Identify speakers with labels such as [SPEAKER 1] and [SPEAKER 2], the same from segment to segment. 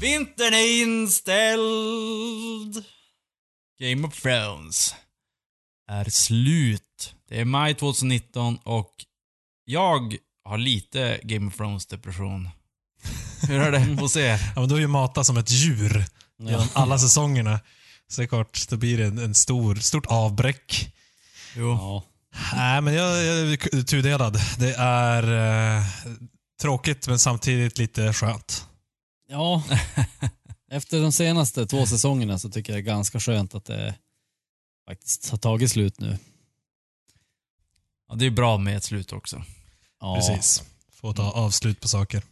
[SPEAKER 1] Vintern är inställd. Game of Thrones är slut. Det är maj 2019 och jag har lite Game of Thrones depression. Hur är det hos er?
[SPEAKER 2] Ja, men du är ju matat som ett djur genom alla säsongerna. Så det är klart, då blir det en, en stor, stort avbräck.
[SPEAKER 1] Jo.
[SPEAKER 3] Ja.
[SPEAKER 2] Nej, men jag, jag är tudelad. Det är eh, tråkigt, men samtidigt lite skönt.
[SPEAKER 3] ja. Efter de senaste två säsongerna så tycker jag det är ganska skönt att det faktiskt har tagit slut nu.
[SPEAKER 1] Ja, det är bra med ett slut också.
[SPEAKER 3] Ja.
[SPEAKER 2] Precis. Få ta avslut på saker.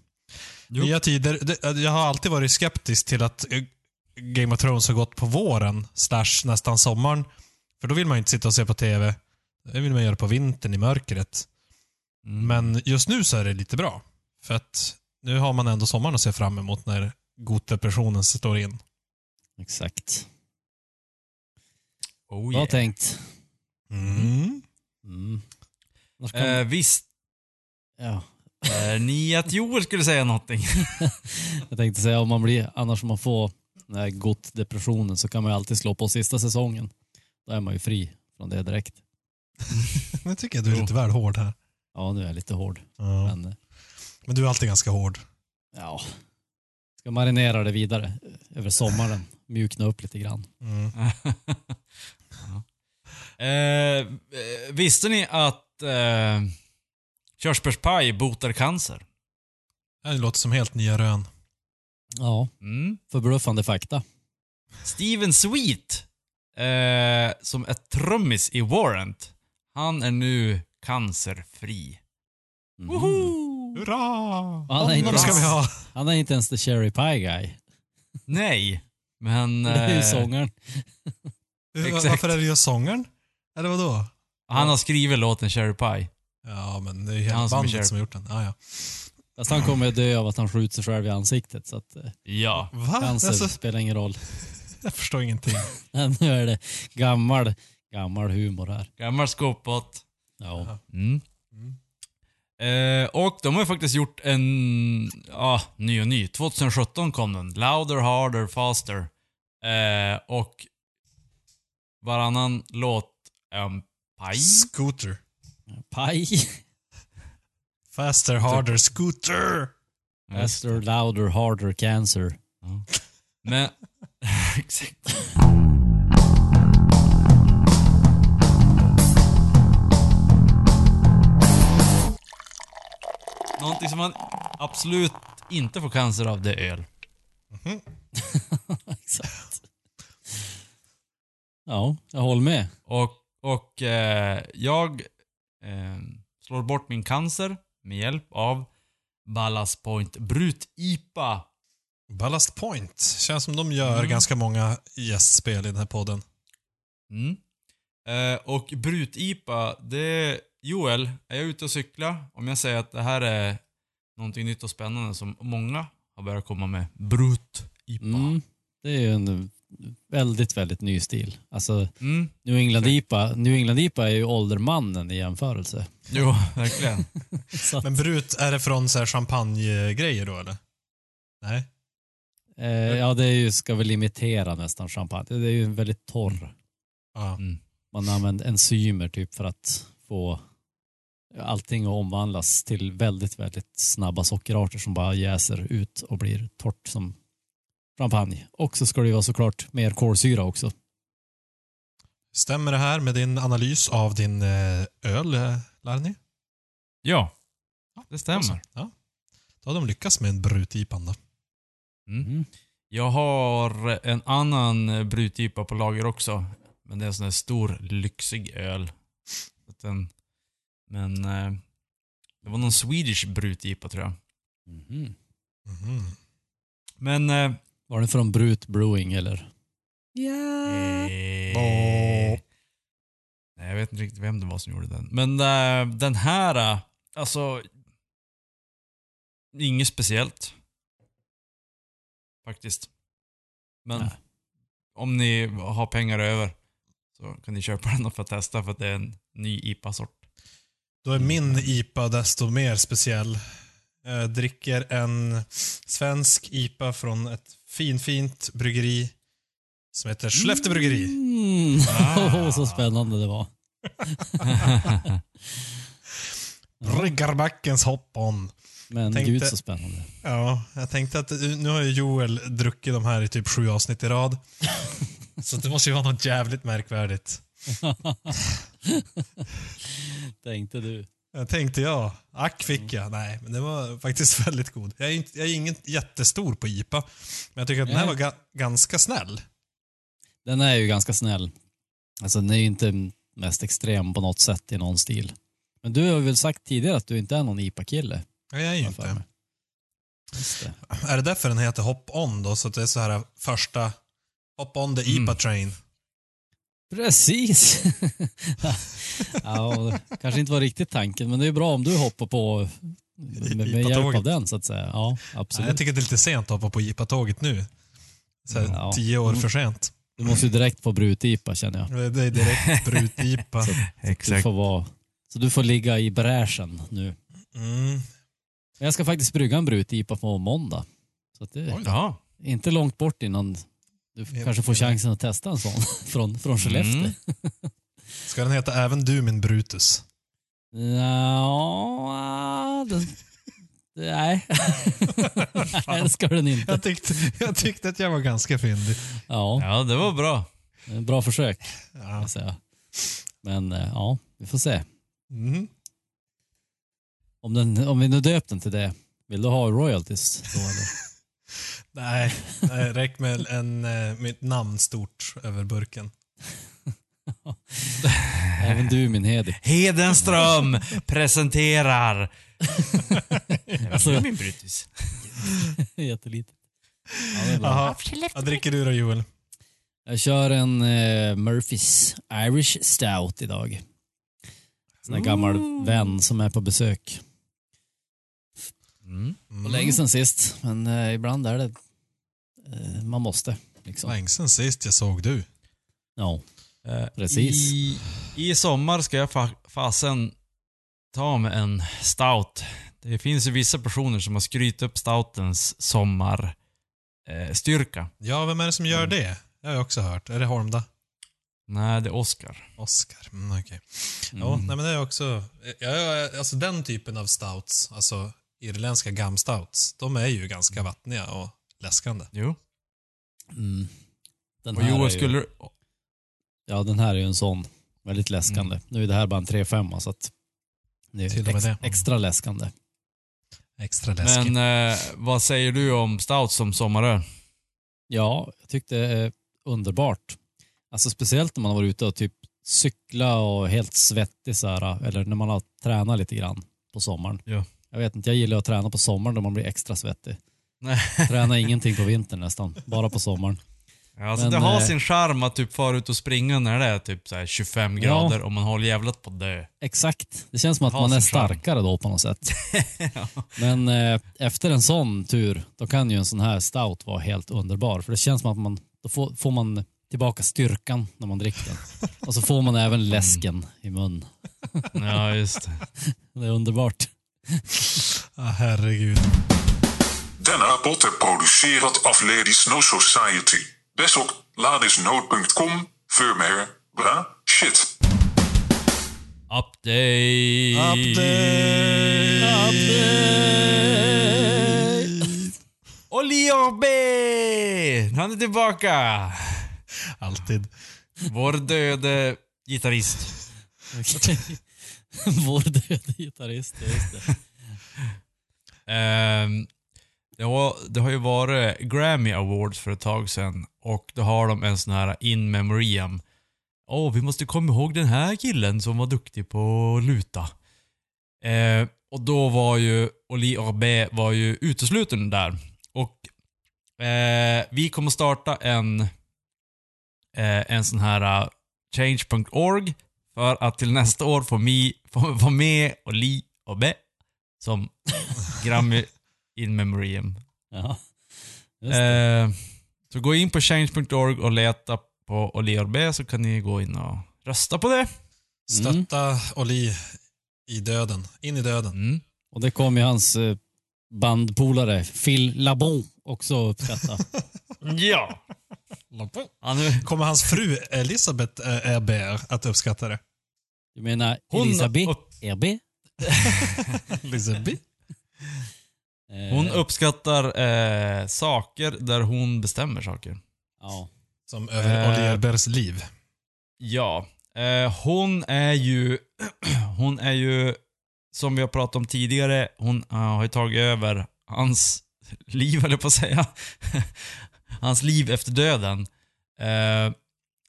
[SPEAKER 1] Jo.
[SPEAKER 2] Nya tider. Det, jag har alltid varit skeptisk till att eh, Game of Thrones har gått på våren, slash nästan sommaren. För då vill man ju inte sitta och se på TV. Det vill man göra på vintern i mörkret.
[SPEAKER 1] Mm.
[SPEAKER 2] Men just nu så är det lite bra. För att nu har man ändå sommaren att se fram emot när gotdepressionen står in.
[SPEAKER 3] Exakt.
[SPEAKER 1] Oh,
[SPEAKER 3] Bra
[SPEAKER 1] yeah.
[SPEAKER 3] tänkt.
[SPEAKER 2] Mm.
[SPEAKER 3] Mm. Kan-
[SPEAKER 1] eh, visst
[SPEAKER 3] ja.
[SPEAKER 1] är ni att Joel skulle säga någonting?
[SPEAKER 3] Jag tänkte säga om man blir, annars om man får den här gott depressionen så kan man ju alltid slå på sista säsongen. Då är man ju fri från det direkt.
[SPEAKER 2] Nu tycker jag du är lite väl hård här.
[SPEAKER 3] Ja, nu är jag lite hård.
[SPEAKER 2] Ja.
[SPEAKER 3] Men eh,
[SPEAKER 2] Men du är alltid ganska hård.
[SPEAKER 3] ja, ska marinera det vidare eh, över sommaren. Mjukna upp lite grann.
[SPEAKER 2] Mm.
[SPEAKER 1] Eh, eh, visste ni att eh, körsbärspaj botar cancer?
[SPEAKER 2] Det låter som helt nya rön.
[SPEAKER 3] Ja,
[SPEAKER 1] Mm.
[SPEAKER 3] förbluffande fakta.
[SPEAKER 1] Steven Sweet, eh, som är trummis i Warrant, han är nu cancerfri.
[SPEAKER 3] Mhm.
[SPEAKER 1] Woho!
[SPEAKER 2] Hurra!
[SPEAKER 3] Han är, inte
[SPEAKER 2] Honom ska
[SPEAKER 3] ens,
[SPEAKER 2] vi ha.
[SPEAKER 3] han är inte ens the cherry pie guy.
[SPEAKER 1] Nej, men...
[SPEAKER 3] Det är ju
[SPEAKER 1] Eh,
[SPEAKER 3] sångaren.
[SPEAKER 1] Exakt.
[SPEAKER 2] Varför är det just sångaren? Eller vadå?
[SPEAKER 1] han har skrivit låten Cherry Pie.
[SPEAKER 2] Ja, men det är ju
[SPEAKER 1] Han
[SPEAKER 2] hela
[SPEAKER 1] som är
[SPEAKER 2] bandet
[SPEAKER 1] kär.
[SPEAKER 2] som har gjort den. Ah, ja.
[SPEAKER 3] Fast han kommer att dö av att han skjuter sig själv i ansiktet. Så att eh,
[SPEAKER 1] Ja.
[SPEAKER 2] Va?
[SPEAKER 3] cancer
[SPEAKER 2] Alltså,
[SPEAKER 3] spelar ingen roll.
[SPEAKER 2] jag förstår ingenting.
[SPEAKER 3] Nu är det gammal, gammal humor här.
[SPEAKER 1] Gammal skåpbot.
[SPEAKER 3] Ja.
[SPEAKER 1] Mm. Eh, och de har ju faktiskt gjort en, ja, ny och ny. 2017 kom den. Louder, harder, faster. Eh, och varannan låt är en paj.
[SPEAKER 2] Scooter.
[SPEAKER 3] Paj.
[SPEAKER 2] Faster, harder, scooter.
[SPEAKER 3] Faster, louder, harder, cancer.
[SPEAKER 1] Men, exakt. Någonting som man absolut inte får cancer av, det är öl.
[SPEAKER 3] Exakt. Ja, jag håller med.
[SPEAKER 1] Och, och eh, jag eh, slår bort min cancer med hjälp av Ballast Point Brut IPA.
[SPEAKER 2] Ballast Point. Känns som de gör
[SPEAKER 1] Mm.
[SPEAKER 2] ganska många gästspel i den här podden.
[SPEAKER 1] Mm. Eh, och Brut IPA, det... Joel, är jag ute och cykla om jag säger att det här är någonting nytt och spännande som många har börjat komma med? Brut IPA.
[SPEAKER 3] Mm. Det är ju en väldigt, väldigt ny stil. Alltså,
[SPEAKER 1] Mm.
[SPEAKER 3] New England IPA, New England IPA är ju åldermannen i jämförelse.
[SPEAKER 1] Jo, verkligen.
[SPEAKER 3] Att,
[SPEAKER 2] Men Brut, är det från så här champagnegrejer då eller? Nej?
[SPEAKER 3] eh, ja, det är ju, ska väl imitera nästan champagne. Det är ju väldigt torr.
[SPEAKER 1] Mm.
[SPEAKER 3] Man använder enzymer typ för att få allting att omvandlas till väldigt, väldigt snabba sockerarter som bara jäser ut och blir torrt som champagne. Och så ska det ju vara såklart mer kolsyra också.
[SPEAKER 2] Stämmer det här med din analys av din eh, öl, eh, Larny?
[SPEAKER 1] Ja, det stämmer.
[SPEAKER 2] Ja. Då har de lyckats med en Brut-IPan då.
[SPEAKER 1] Mm.
[SPEAKER 3] Mm.
[SPEAKER 1] Jag har en annan Brut-IPA på lager också. Men det är en sån här stor, lyxig öl. Så att Den, men eh, det var någon Swedish Brut-IPA tror jag.
[SPEAKER 3] Mhm.
[SPEAKER 2] Mhm.
[SPEAKER 1] Men... Eh,
[SPEAKER 3] Var det från Brut Brewing eller?
[SPEAKER 1] eh,
[SPEAKER 2] Åh.
[SPEAKER 1] Nej, jag vet inte riktigt vem det var som gjorde den. Men eh, den här, eh, alltså... Inget speciellt. Faktiskt. Men
[SPEAKER 3] Nej.
[SPEAKER 1] om ni har pengar över så kan ni köpa den för att testa för att det är en ny IPA-sort.
[SPEAKER 2] Då är min IPA desto mer speciell. Jag dricker en svensk IPA från ett finfint bryggeri som heter Skellefteå bryggeri.
[SPEAKER 3] Mm.
[SPEAKER 1] Ah.
[SPEAKER 3] så spännande det var.
[SPEAKER 2] Bryggarbackens hop-on.
[SPEAKER 3] Men
[SPEAKER 2] Tänkte-
[SPEAKER 3] gud så spännande.
[SPEAKER 2] Ja, jag tänkte att nu har ju Joel druckit de här i typ sju avsnitt i rad. Så det måste ju vara något jävligt märkvärdigt.
[SPEAKER 3] Tänkte du.
[SPEAKER 2] Jag tänkte jag. Ack fick jag. Nej, men det var faktiskt väldigt god. Jag är, inte, jag är ingen jättestor på IPA, men jag tycker att den här var
[SPEAKER 3] Nej.
[SPEAKER 2] ga, ganska snäll.
[SPEAKER 3] Den är ju ganska snäll. Alltså den är ju inte mest extrem på något sätt i någon stil. Men du har väl sagt tidigare att du inte är någon IPA-kille?
[SPEAKER 2] Ja, jag är ju inte.
[SPEAKER 3] det.
[SPEAKER 2] Är det därför den heter Hop On då? Så att det är så här första Hop On the
[SPEAKER 1] Mm.
[SPEAKER 2] IPA train.
[SPEAKER 3] Precis. ja, kanske inte var riktigt tanken, men det är bra om du hoppar på med, med hjälp av den så att säga. Ja,
[SPEAKER 2] Nej,
[SPEAKER 3] absolut.
[SPEAKER 2] jag tycker det är lite sent att hoppa på IPA-tåget nu. Så här,
[SPEAKER 3] Ja.
[SPEAKER 2] Tio år för sent.
[SPEAKER 3] Du måste ju direkt på brut-IPA känner jag.
[SPEAKER 2] Det är direkt brut-IPA.
[SPEAKER 3] Du
[SPEAKER 1] Exakt.
[SPEAKER 3] får vara, så du får ligga i bräschen nu.
[SPEAKER 2] Mm.
[SPEAKER 3] Men jag ska faktiskt brygga en brut-IPA på måndag. Så att det är
[SPEAKER 1] Ja.
[SPEAKER 3] inte långt bort innan du
[SPEAKER 2] Ja,
[SPEAKER 3] kanske får
[SPEAKER 2] det
[SPEAKER 3] chansen att testa en sån från, från Skellefteå.
[SPEAKER 1] Mm.
[SPEAKER 2] Ska den heta Även du min Brutus?
[SPEAKER 3] Ja, den, nej. nej, det ska den inte.
[SPEAKER 2] Jag tyckte, jag tyckte att jag var ganska fyndig.
[SPEAKER 3] Ja,
[SPEAKER 1] ja, det var bra.
[SPEAKER 3] bra försök
[SPEAKER 2] Ja.
[SPEAKER 3] säga. Men eh, ja, vi får se.
[SPEAKER 2] Mm.
[SPEAKER 3] Om, den, om vi nu döpt den till det, vill du ha royalties då eller?
[SPEAKER 2] Nej, det räcker med en, eh, mitt namn stort över burken.
[SPEAKER 3] Även du min Hedik.
[SPEAKER 1] Hedenström presenterar...
[SPEAKER 3] Alltså-
[SPEAKER 1] det är min brytis.
[SPEAKER 3] Jättelitet. Ja,
[SPEAKER 2] vad dricker du då Joel?
[SPEAKER 3] Jag kör en eh, Murphys Irish Stout idag. Sån här gammal vän som är på besök.
[SPEAKER 1] Mm.
[SPEAKER 3] Det var länge sedan sist, men eh, ibland är det eh, man måste. Liksom.
[SPEAKER 2] Länge sen sist jag såg du.
[SPEAKER 3] Ja.
[SPEAKER 1] Eh,
[SPEAKER 3] Precis.
[SPEAKER 1] I, I sommar ska jag fa fasen ta med en stout. Det finns ju vissa personer som har skrytit upp stoutens sommarstyrka. Eh, styrka.
[SPEAKER 2] Ja, vem är det som gör det? Det har jag också hört. Är det Holmda?
[SPEAKER 1] Nej, det är Oscar.
[SPEAKER 2] Oscar. Mm, okej. Ja,
[SPEAKER 3] Mm.
[SPEAKER 2] nej, men det är också... Ja, ja, alltså den typen av stouts, alltså irländska gamstouts, de är ju ganska vattniga och läskande.
[SPEAKER 1] Jo.
[SPEAKER 3] Mm. Den
[SPEAKER 1] Och
[SPEAKER 3] här
[SPEAKER 1] Joel,
[SPEAKER 3] ju-
[SPEAKER 1] skulle du...
[SPEAKER 3] Ja, den här är ju en sån. Väldigt läskande. Nu är det här bara en 3-5 så att det är ex,
[SPEAKER 2] det.
[SPEAKER 3] extra läskande.
[SPEAKER 2] Extra läskigt.
[SPEAKER 1] Men eh, vad säger du om stout som sommaröl?
[SPEAKER 3] Ja, jag tyckte det är underbart. Alltså speciellt när man har varit ute och typ cykla och helt svettig så här, eller när man har tränat lite grann på sommaren.
[SPEAKER 1] Ja.
[SPEAKER 3] Jag vet inte, jag gillar att träna på sommaren då man blir extra svettig.
[SPEAKER 1] Nej.
[SPEAKER 3] Träna ingenting på vintern nästan, bara på sommaren.
[SPEAKER 1] Alltså
[SPEAKER 3] Men,
[SPEAKER 1] det har
[SPEAKER 3] eh,
[SPEAKER 1] sin charm att typ fara ut och springa när det är typ så här 25
[SPEAKER 3] Ja.
[SPEAKER 1] grader och man håller jävlat på dö.
[SPEAKER 3] Exakt. Det känns som att man är
[SPEAKER 1] sin charm.
[SPEAKER 3] starkare då på något sätt. Men eh, efter en sån tur, då kan ju en sån här stout vara helt underbar. För det känns som att man, då får, får man tillbaka styrkan när man dricker den. Och så får man även läsken i mun.
[SPEAKER 1] Ja, just det.
[SPEAKER 3] Det är underbart.
[SPEAKER 2] Ah, herregud.
[SPEAKER 4] Denna podd är producerad av Ladies No Society. Besok ladisnood.com för mer bra shit.
[SPEAKER 1] Update! Oliver B! Han är tillbaka!
[SPEAKER 2] Alltid.
[SPEAKER 1] Vår döde gitarrist.
[SPEAKER 3] Vår döde gitarrist, ja, just det.
[SPEAKER 1] Ehm, det, har, det har ju varit Grammy Awards för ett tag sedan och då har de en sån här in memoriam. Åh, vi måste komma ihåg den här killen som var duktig på att luta. Eh, och då var ju Oli AB var ju utesluten där. Och eh, vi kommer starta en, eh, en sån här eh, uh, change.org för att till nästa år få, mi, få vara med Oli AB som Grammy in memoriam.
[SPEAKER 3] Ja.
[SPEAKER 1] Eh, så gå in på change.org och leta på Oli AB så kan ni gå in och rösta på det.
[SPEAKER 2] Stötta Oli i döden. In i döden.
[SPEAKER 1] Mm.
[SPEAKER 3] Och det kommer ju hans eh, bandpolare Phil Labon också uppskatta.
[SPEAKER 1] Ja.
[SPEAKER 2] Kommer hans fru Elisabeth äh, Eber att uppskatta det?
[SPEAKER 3] Du menar
[SPEAKER 1] Hon-
[SPEAKER 3] Elisabeth
[SPEAKER 1] upp-
[SPEAKER 3] Erbe?
[SPEAKER 2] Elisabeth?
[SPEAKER 3] Eh,
[SPEAKER 1] hon uppskattar eh, saker där hon bestämmer saker.
[SPEAKER 3] Ja.
[SPEAKER 2] Som över
[SPEAKER 1] Eh.
[SPEAKER 2] Ebers liv.
[SPEAKER 1] Ja. Eh, hon är ju, hon är ju, som vi har pratat om tidigare, hon eh, har ju tagit över hans liv, eller på att säga. Hans liv efter döden. Eh,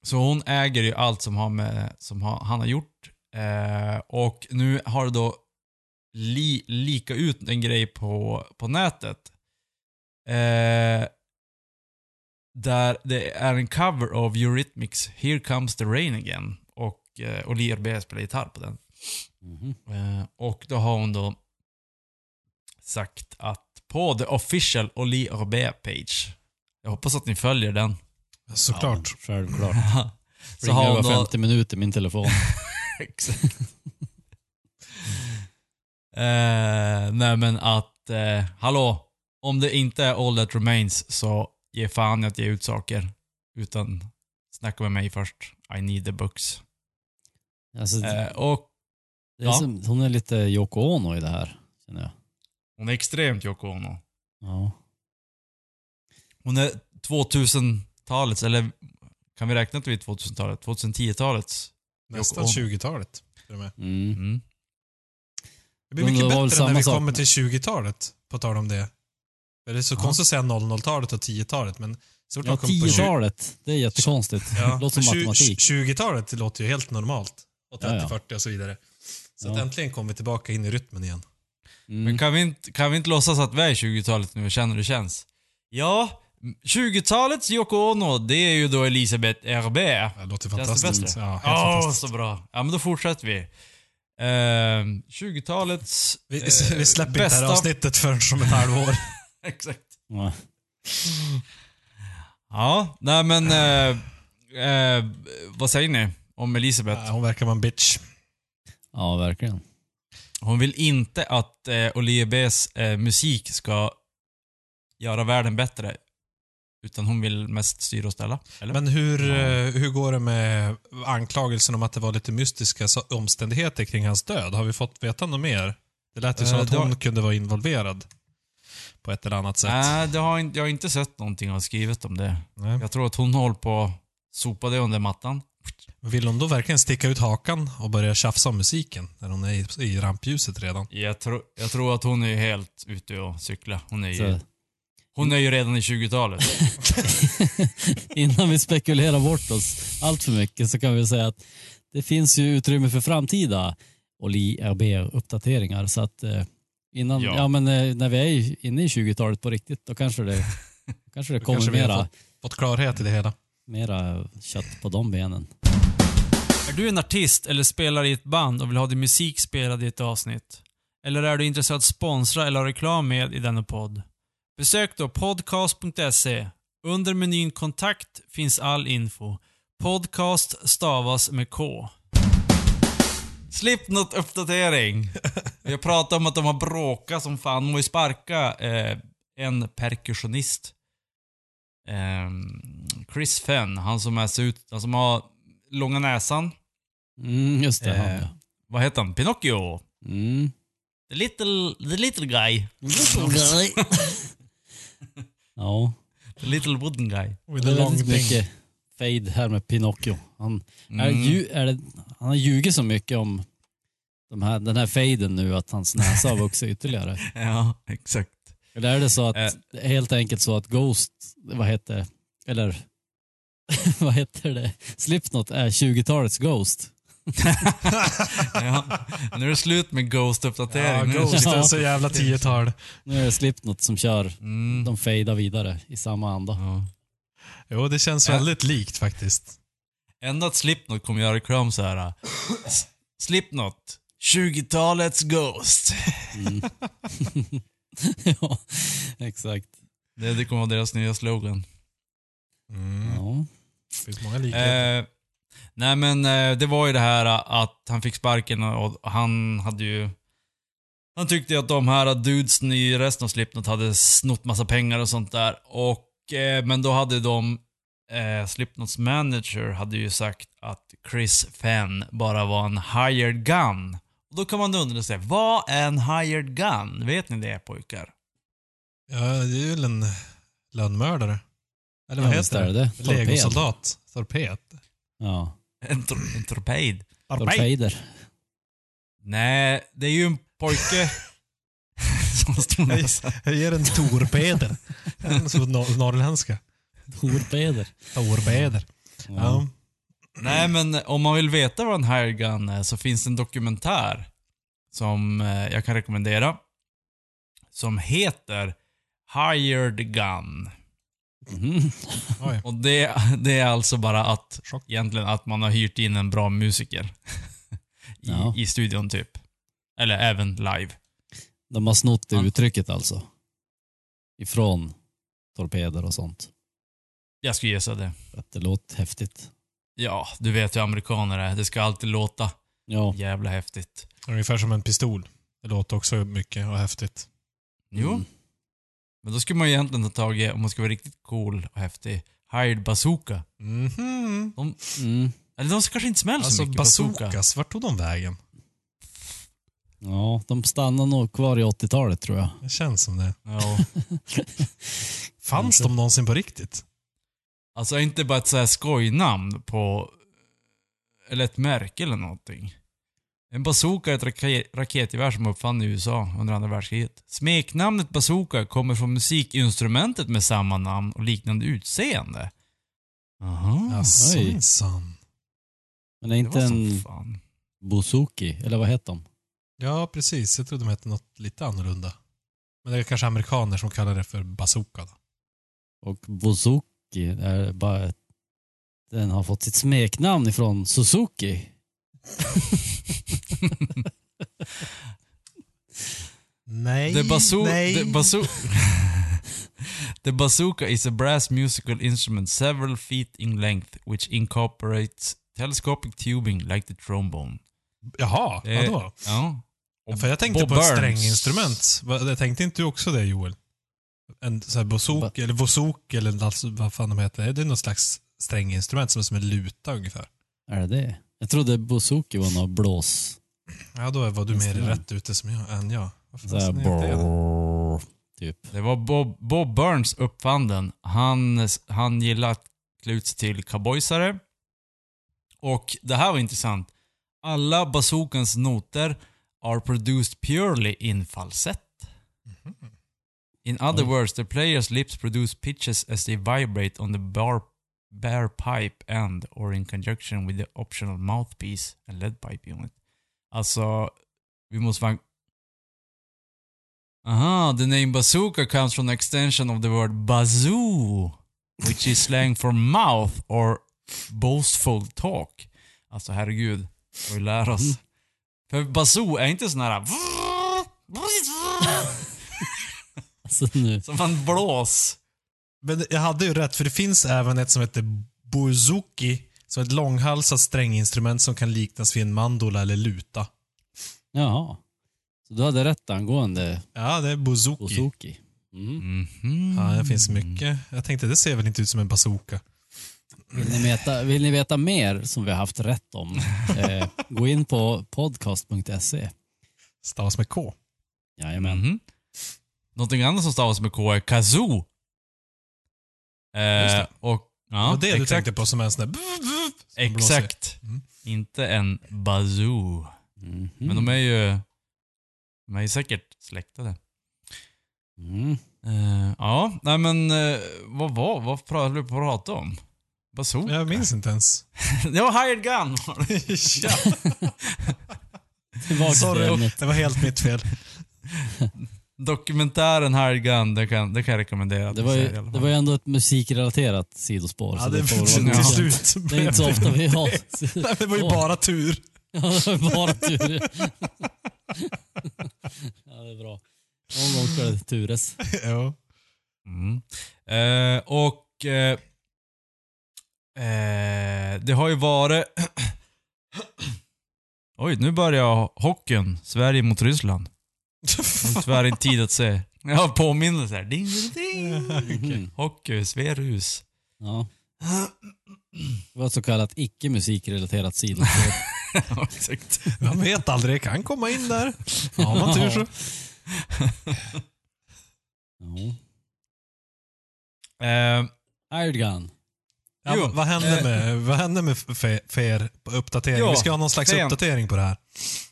[SPEAKER 1] så hon äger ju allt som, har med, som har, han har gjort. Eh, och nu har det då li, lika ut en grej på, på nätet. Eh, där det är en cover av Eurythmics Here comes the rain again. Och eh, Oli RB spelar gitarr på den.
[SPEAKER 3] Mhm.
[SPEAKER 1] Eh, och då har hon då sagt att på the official Oli RB page. Jag hoppas att ni följer den.
[SPEAKER 2] Såklart.
[SPEAKER 3] Ja, självklart.
[SPEAKER 1] Så har
[SPEAKER 3] var
[SPEAKER 1] hon då...
[SPEAKER 3] 50 minuter min telefon.
[SPEAKER 1] Exakt. eh, nej men att, eh, hallå, om det inte är All That Remains så ge fan i att ge ut saker. Utan snacka med mig först. I need the books.
[SPEAKER 3] Alltså,
[SPEAKER 1] Eh, och
[SPEAKER 3] det är
[SPEAKER 1] ja.
[SPEAKER 3] som, hon är lite Yoko Ono i det här, känner jag.
[SPEAKER 1] hon är extremt Yoko Ono.
[SPEAKER 3] Ja.
[SPEAKER 1] Hon är 2000-talets, eller kan vi räkna att är 2000-talet? 2010-talets?
[SPEAKER 2] Nästan
[SPEAKER 1] Yoko Ono.
[SPEAKER 2] 20-talet. till och med.
[SPEAKER 3] Mm.
[SPEAKER 1] Mm.
[SPEAKER 2] Det blir
[SPEAKER 3] Men
[SPEAKER 2] mycket
[SPEAKER 3] det
[SPEAKER 2] bättre när vi
[SPEAKER 3] sak
[SPEAKER 2] kommer till 20-talet, på tal om det. För Det är så
[SPEAKER 3] Ja.
[SPEAKER 2] konstigt att säga 00-talet och 10-talet, men så fort
[SPEAKER 3] Ja,
[SPEAKER 2] man kommer på 20
[SPEAKER 3] 10-talet. Det är jättekonstigt.
[SPEAKER 2] Ja,
[SPEAKER 3] Låter som matematik.
[SPEAKER 2] 20-talet det låter ju helt normalt. Och
[SPEAKER 3] Ja, ja.
[SPEAKER 2] 30-40 och så vidare. Så att
[SPEAKER 3] Ja.
[SPEAKER 2] äntligen kom vi tillbaka in i rytmen igen.
[SPEAKER 3] Mm.
[SPEAKER 1] Men kan vi, inte, kan vi inte låtsas att vi är i 20-talet nu och känner hur det känns? Ja, 20-talets Yoko Ono, det är ju då Elisabeth RB.
[SPEAKER 2] Det låter fantastiskt. Ja, helt
[SPEAKER 1] Åh,
[SPEAKER 2] fantastiskt.
[SPEAKER 1] så bra. Ja, men då fortsätter vi. Ehm, 20-talets...
[SPEAKER 2] Vi,
[SPEAKER 1] eh,
[SPEAKER 2] vi släpper inte det
[SPEAKER 1] bästa-
[SPEAKER 2] här avsnittet förrän om ett halvår.
[SPEAKER 1] Exakt.
[SPEAKER 3] Ja.
[SPEAKER 1] Ja, nej men... Eh, eh, vad säger ni om Elisabeth?
[SPEAKER 2] Ja, Hon verkar vara en bitch.
[SPEAKER 3] ja, verkligen.
[SPEAKER 1] Hon vill inte att eh, Oliviers eh, musik ska göra världen bättre. Utan hon vill mest styra och ställa. Eller?
[SPEAKER 2] Men hur, eh, hur går det med anklagelsen om att det var lite mystiska omständigheter kring hans död? Har vi fått veta något mer? Det lät ju som
[SPEAKER 1] Eh,
[SPEAKER 2] att
[SPEAKER 1] har-
[SPEAKER 2] hon kunde vara involverad på ett eller annat sätt.
[SPEAKER 1] Nej, det har jag har inte sett någonting av skrivet om det.
[SPEAKER 2] Nej.
[SPEAKER 1] Jag tror att hon håller på att sopa det under mattan.
[SPEAKER 2] Vill hon då verkligen sticka ut hakan och börja tjafsa om musiken när hon är i, rampljuset redan?
[SPEAKER 1] Jag, tro, jag tror att hon är helt ute och cykla. Hon är ju, hon är ju redan i 20-talet.
[SPEAKER 3] innan vi spekulerar bort oss allt för mycket så kan vi säga att det finns ju utrymme för framtida Oli RB-uppdateringar. Så att eh, innan,
[SPEAKER 1] Ja.
[SPEAKER 3] ja. men eh, när vi är inne i 20-talet på riktigt, då kanske det, kanske det
[SPEAKER 2] Då
[SPEAKER 3] kommer
[SPEAKER 2] kanske
[SPEAKER 3] mera,
[SPEAKER 2] fått, fått klarhet i det hela.
[SPEAKER 3] mera kött på de benen.
[SPEAKER 5] Är du en artist eller spelar i ett band och vill ha din musik spelad i ett avsnitt? Eller är du intresserad av att sponsra eller ha reklam med i denna podd? Besök då podcast.se. Under menyn kontakt finns all info. Podcast stavas med K.
[SPEAKER 1] Slipknot-uppdatering. Jag pratade om att de har bråkat som fan. De har ju sparkat eh, en perkussionist. Ehm, Chris Fenn, han som är ut, han som har långa näsan.
[SPEAKER 3] Mm, just det.
[SPEAKER 1] Eh. Vad heter han? Pinocchio.
[SPEAKER 3] Mm.
[SPEAKER 1] The little, the little guy.
[SPEAKER 3] ja,
[SPEAKER 1] The little wooden guy.
[SPEAKER 2] With a
[SPEAKER 3] är
[SPEAKER 2] long thing.
[SPEAKER 3] mycket fade här med Pinocchio. Han, är,
[SPEAKER 1] Mm.
[SPEAKER 3] ju, är det, han har ljugit så mycket om de här, den här faden nu att hans näsa har vuxit ytterligare.
[SPEAKER 1] Ja, exakt.
[SPEAKER 3] Eller är det så att,
[SPEAKER 1] Eh.
[SPEAKER 3] är helt enkelt så att Ghost, vad heter eller vad heter det? Slipknot är 20-talets Ghost.
[SPEAKER 1] ja. Nu är det slut med
[SPEAKER 2] Ja,
[SPEAKER 1] Ghost-uppdatering. Nu är det
[SPEAKER 2] Ghost är så jävla tiotal.
[SPEAKER 3] Nu är det Slipknot som kör.
[SPEAKER 1] Mm.
[SPEAKER 3] De fejdar vidare i samma anda.
[SPEAKER 1] Ja.
[SPEAKER 2] Jo, det känns
[SPEAKER 1] Ja.
[SPEAKER 2] väldigt likt faktiskt.
[SPEAKER 1] Ändå att Slipknot kommer göra reklam så här. Slipknot, 20-talets Ghost.
[SPEAKER 3] Mm. ja, exakt.
[SPEAKER 1] Det, det kommer vara deras nya slogan.
[SPEAKER 2] Mm.
[SPEAKER 3] Ja.
[SPEAKER 2] Det finns många likheter.
[SPEAKER 1] Eh, nej men eh, det var ju det här äh, att han fick sparken och, han hade ju... Han tyckte ju att de här dudesen i resten av Slipknot hade snott massa pengar och sånt där. Och, eh, men då hade de... Eh, Slipknots manager hade ju sagt att Chris Fenn bara var en hired gun. Och då kan man undra sig, vad är en hired gun? Vet ni det pojkar?
[SPEAKER 2] Ja, det är väl en lönnmördare. Eller vad
[SPEAKER 3] Ja,
[SPEAKER 2] heter det?
[SPEAKER 3] det.
[SPEAKER 2] Legosoldat. Torped.
[SPEAKER 3] Ja.
[SPEAKER 1] En, tor- en torped?
[SPEAKER 3] Torpeder.
[SPEAKER 1] Nej, det är ju en pojke som står
[SPEAKER 2] Jag, ger en torpeder. Nor- norrländska.
[SPEAKER 3] Torpeder.
[SPEAKER 2] Torpeder.
[SPEAKER 3] Ja.
[SPEAKER 2] Ja.
[SPEAKER 1] Nej, men om man vill veta vad en hired gun är så finns det en dokumentär som eh, jag kan rekommendera. Som heter Hired Gun.
[SPEAKER 2] Oj.
[SPEAKER 1] Och det, det är alltså bara att,
[SPEAKER 2] Chock.
[SPEAKER 1] egentligen att man har hyrt in en bra musiker. I,
[SPEAKER 3] Ja.
[SPEAKER 1] I studion typ. Eller även live.
[SPEAKER 3] De har snott det uttrycket alltså. Ifrån torpeder och sånt.
[SPEAKER 1] Jag skulle gissa det.
[SPEAKER 3] Att det låter häftigt.
[SPEAKER 1] Ja, du vet hur amerikaner är. Det ska alltid låta
[SPEAKER 3] Ja.
[SPEAKER 1] jävla häftigt.
[SPEAKER 2] Ungefär som en pistol. Det låter också mycket och häftigt.
[SPEAKER 1] Jo.
[SPEAKER 3] Mm.
[SPEAKER 1] Men då skulle man ju egentligen ta tag i, om man ska vara riktigt cool och häftig, Hired Bazooka.
[SPEAKER 2] Mhm.
[SPEAKER 1] De,
[SPEAKER 3] Mm.
[SPEAKER 1] eller de kanske inte smäller så
[SPEAKER 2] Alltså
[SPEAKER 1] mycket bazooka.
[SPEAKER 2] bazookas, vart tog de vägen?
[SPEAKER 3] Ja, de stannar nog kvar i 80-talet tror jag.
[SPEAKER 2] Det känns som det.
[SPEAKER 1] Ja.
[SPEAKER 2] Fanns de någonsin på riktigt?
[SPEAKER 1] Alltså inte bara ett så här skojnamn på, eller ett märke eller någonting. En bazooka är ett rake- raketgevär som uppfann i USA under andra världskriget. Smeknamnet bazooka kommer från musikinstrumentet med samma namn och liknande utseende. Aha.
[SPEAKER 2] Jaså
[SPEAKER 3] oj.
[SPEAKER 2] minsann.
[SPEAKER 3] Men är inte en
[SPEAKER 1] fan.
[SPEAKER 3] bouzouki, eller vad heter de?
[SPEAKER 2] Ja, precis. Jag trodde de hette något lite annorlunda. Men det är kanske amerikaner som kallar det för bazooka då.
[SPEAKER 3] Och bouzouki är bara den har fått sitt smeknamn ifrån Suzuki.
[SPEAKER 2] Nej,
[SPEAKER 1] The, bazoo-
[SPEAKER 2] nej.
[SPEAKER 1] the, bazoo- the bazooka is a brass musical instrument several feet in length which incorporates telescopic tubing like the trombone.
[SPEAKER 2] Jaha,
[SPEAKER 1] Det-
[SPEAKER 2] vadå?
[SPEAKER 1] Ja. Och
[SPEAKER 2] För jag tänkte
[SPEAKER 1] Bob
[SPEAKER 2] på ett stränginstrument. Jag tänkte inte du också det Joel? En sån här bozouk, eller vozouk eller vad fan de heter. Det är något slags stränginstrument som är som en luta ungefär.
[SPEAKER 3] Är det det? Jag trodde bouzouki var något blås.
[SPEAKER 2] Ja, då var du mer rätt ute som jag, än jag. Vad
[SPEAKER 3] Så här, typ.
[SPEAKER 1] Det var Bob, Bob Burns uppfann den. Han, han gillade att klä ut sig till cowboysare. Och det här var intressant. Alla bazookans noter are produced purely in falsett. In other words, the player's lips produce pitches as they vibrate on the bar, bare pipe end or in conjunction with the optional mouthpiece and lead pipe unit. Alltså, vi måste vara... Aha, the name bazooka comes from an extension of the word bazoo, which is slang for mouth or boastful talk. Alltså herregud, får vi lära oss.
[SPEAKER 3] Mm.
[SPEAKER 1] För bazoo är inte sån här...
[SPEAKER 3] Alltså nu.
[SPEAKER 1] Som en blås.
[SPEAKER 2] Men jag hade ju rätt, för det finns även ett som heter bouzouki. Som är ett långhalsat stränginstrument som kan liknas vid en mandola eller luta.
[SPEAKER 3] Jaha. Så du hade rätt angående
[SPEAKER 2] Ja, det är bouzouki.
[SPEAKER 3] bouzouki. Mm.
[SPEAKER 1] Mhm.
[SPEAKER 2] Ja, det finns mycket. Jag tänkte, det ser väl inte ut som en bazooka.
[SPEAKER 3] Vill, ni veta, vill ni veta mer som vi har haft rätt om? Eh, gå in på podcast.se.
[SPEAKER 2] Stavas med K.
[SPEAKER 3] Jajamän.
[SPEAKER 1] Mhm. Någonting annat som stavas med K är kazoo. Eh,
[SPEAKER 2] det.
[SPEAKER 1] och, ja,
[SPEAKER 2] det var det du tänkte på som en sån där...
[SPEAKER 1] Exakt.
[SPEAKER 2] Mm.
[SPEAKER 1] Inte en bazoo.
[SPEAKER 3] Mhm.
[SPEAKER 1] Men de är ju... De är ju säkert släktade.
[SPEAKER 3] Mm.
[SPEAKER 1] Eh, ja, nej men eh, vad var vad pratade vi på att prata om? Bazooka?
[SPEAKER 2] Jag minns inte ens.
[SPEAKER 1] Ja, Hired Gun var det.
[SPEAKER 2] sorry. Det var helt mitt fel.
[SPEAKER 1] Dokumentären Hired Gun, det kan, det kan jag rekommendera. att
[SPEAKER 3] Det var, ju, det var ju ändå ett musikrelaterat sidospår.
[SPEAKER 2] Ja,
[SPEAKER 3] så
[SPEAKER 2] det,
[SPEAKER 3] det, får
[SPEAKER 2] till,
[SPEAKER 1] Ja.
[SPEAKER 2] slut
[SPEAKER 3] Det är inte så ofta vi har...
[SPEAKER 2] Nej, det var ju bara tur.
[SPEAKER 3] Ja, det var bara tur. ja, det är bra. Någon gång ska det tures.
[SPEAKER 2] ja.
[SPEAKER 1] Mm. Eh, och eh, eh, det har ju varit... Oj, nu börjar hockeyn. Sverige mot Ryssland. Har tyvärr inte tid att se. Jag har påminnelse här. Ding, ding, ding.
[SPEAKER 3] Mhm.
[SPEAKER 1] Hockey, Sverus.
[SPEAKER 3] Ja. Det var ett så kallat icke musikrelaterat sidospår.
[SPEAKER 1] Exakt.
[SPEAKER 2] Man vet aldrig, det kan komma in där. Har man tur så.
[SPEAKER 3] Ja.
[SPEAKER 1] Eh,
[SPEAKER 3] Hired Gun.
[SPEAKER 2] Ja,
[SPEAKER 1] Jo,
[SPEAKER 2] vad- hände
[SPEAKER 1] eh,
[SPEAKER 2] med, vad hände med fe- för er på uppdatering?
[SPEAKER 1] Ja,
[SPEAKER 2] Vi ska ha någon slags
[SPEAKER 1] sen.
[SPEAKER 2] uppdatering på det här.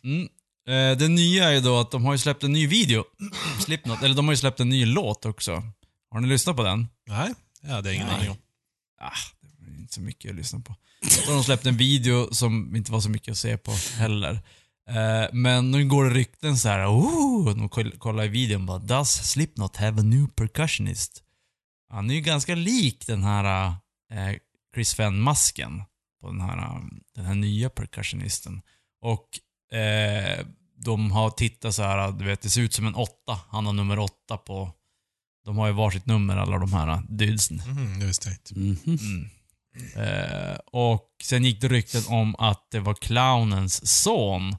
[SPEAKER 1] Mm. Eh, det nya är då att de har ju släppt en ny video. Slipknot. Eller de har ju släppt en ny låt också. Har ni lyssnat på den?
[SPEAKER 2] Nej, ja, det är ingen
[SPEAKER 3] Nej.
[SPEAKER 2] aning om.
[SPEAKER 1] Ah, det var inte så mycket att lyssna på. Så har de släppt en video som inte var så mycket att se på heller. Eh, men nu går det rykten så här. Oh, de koll- kollar i videon bara. Does Slipknot have a new percussionist? Han är ju ganska lik den här eh, Chris Fenn-masken på den här, eh, den här nya percussionisten. Och eh, de har tittat så här, du vet det ser ut som en åtta. Han har nummer åtta på... De har ju varsitt nummer alla de här dudesen.
[SPEAKER 2] Mhm, det visste jag inte.
[SPEAKER 3] Mhm.
[SPEAKER 1] Mm. Eh, och sen gick det rykten om att det var clownens son.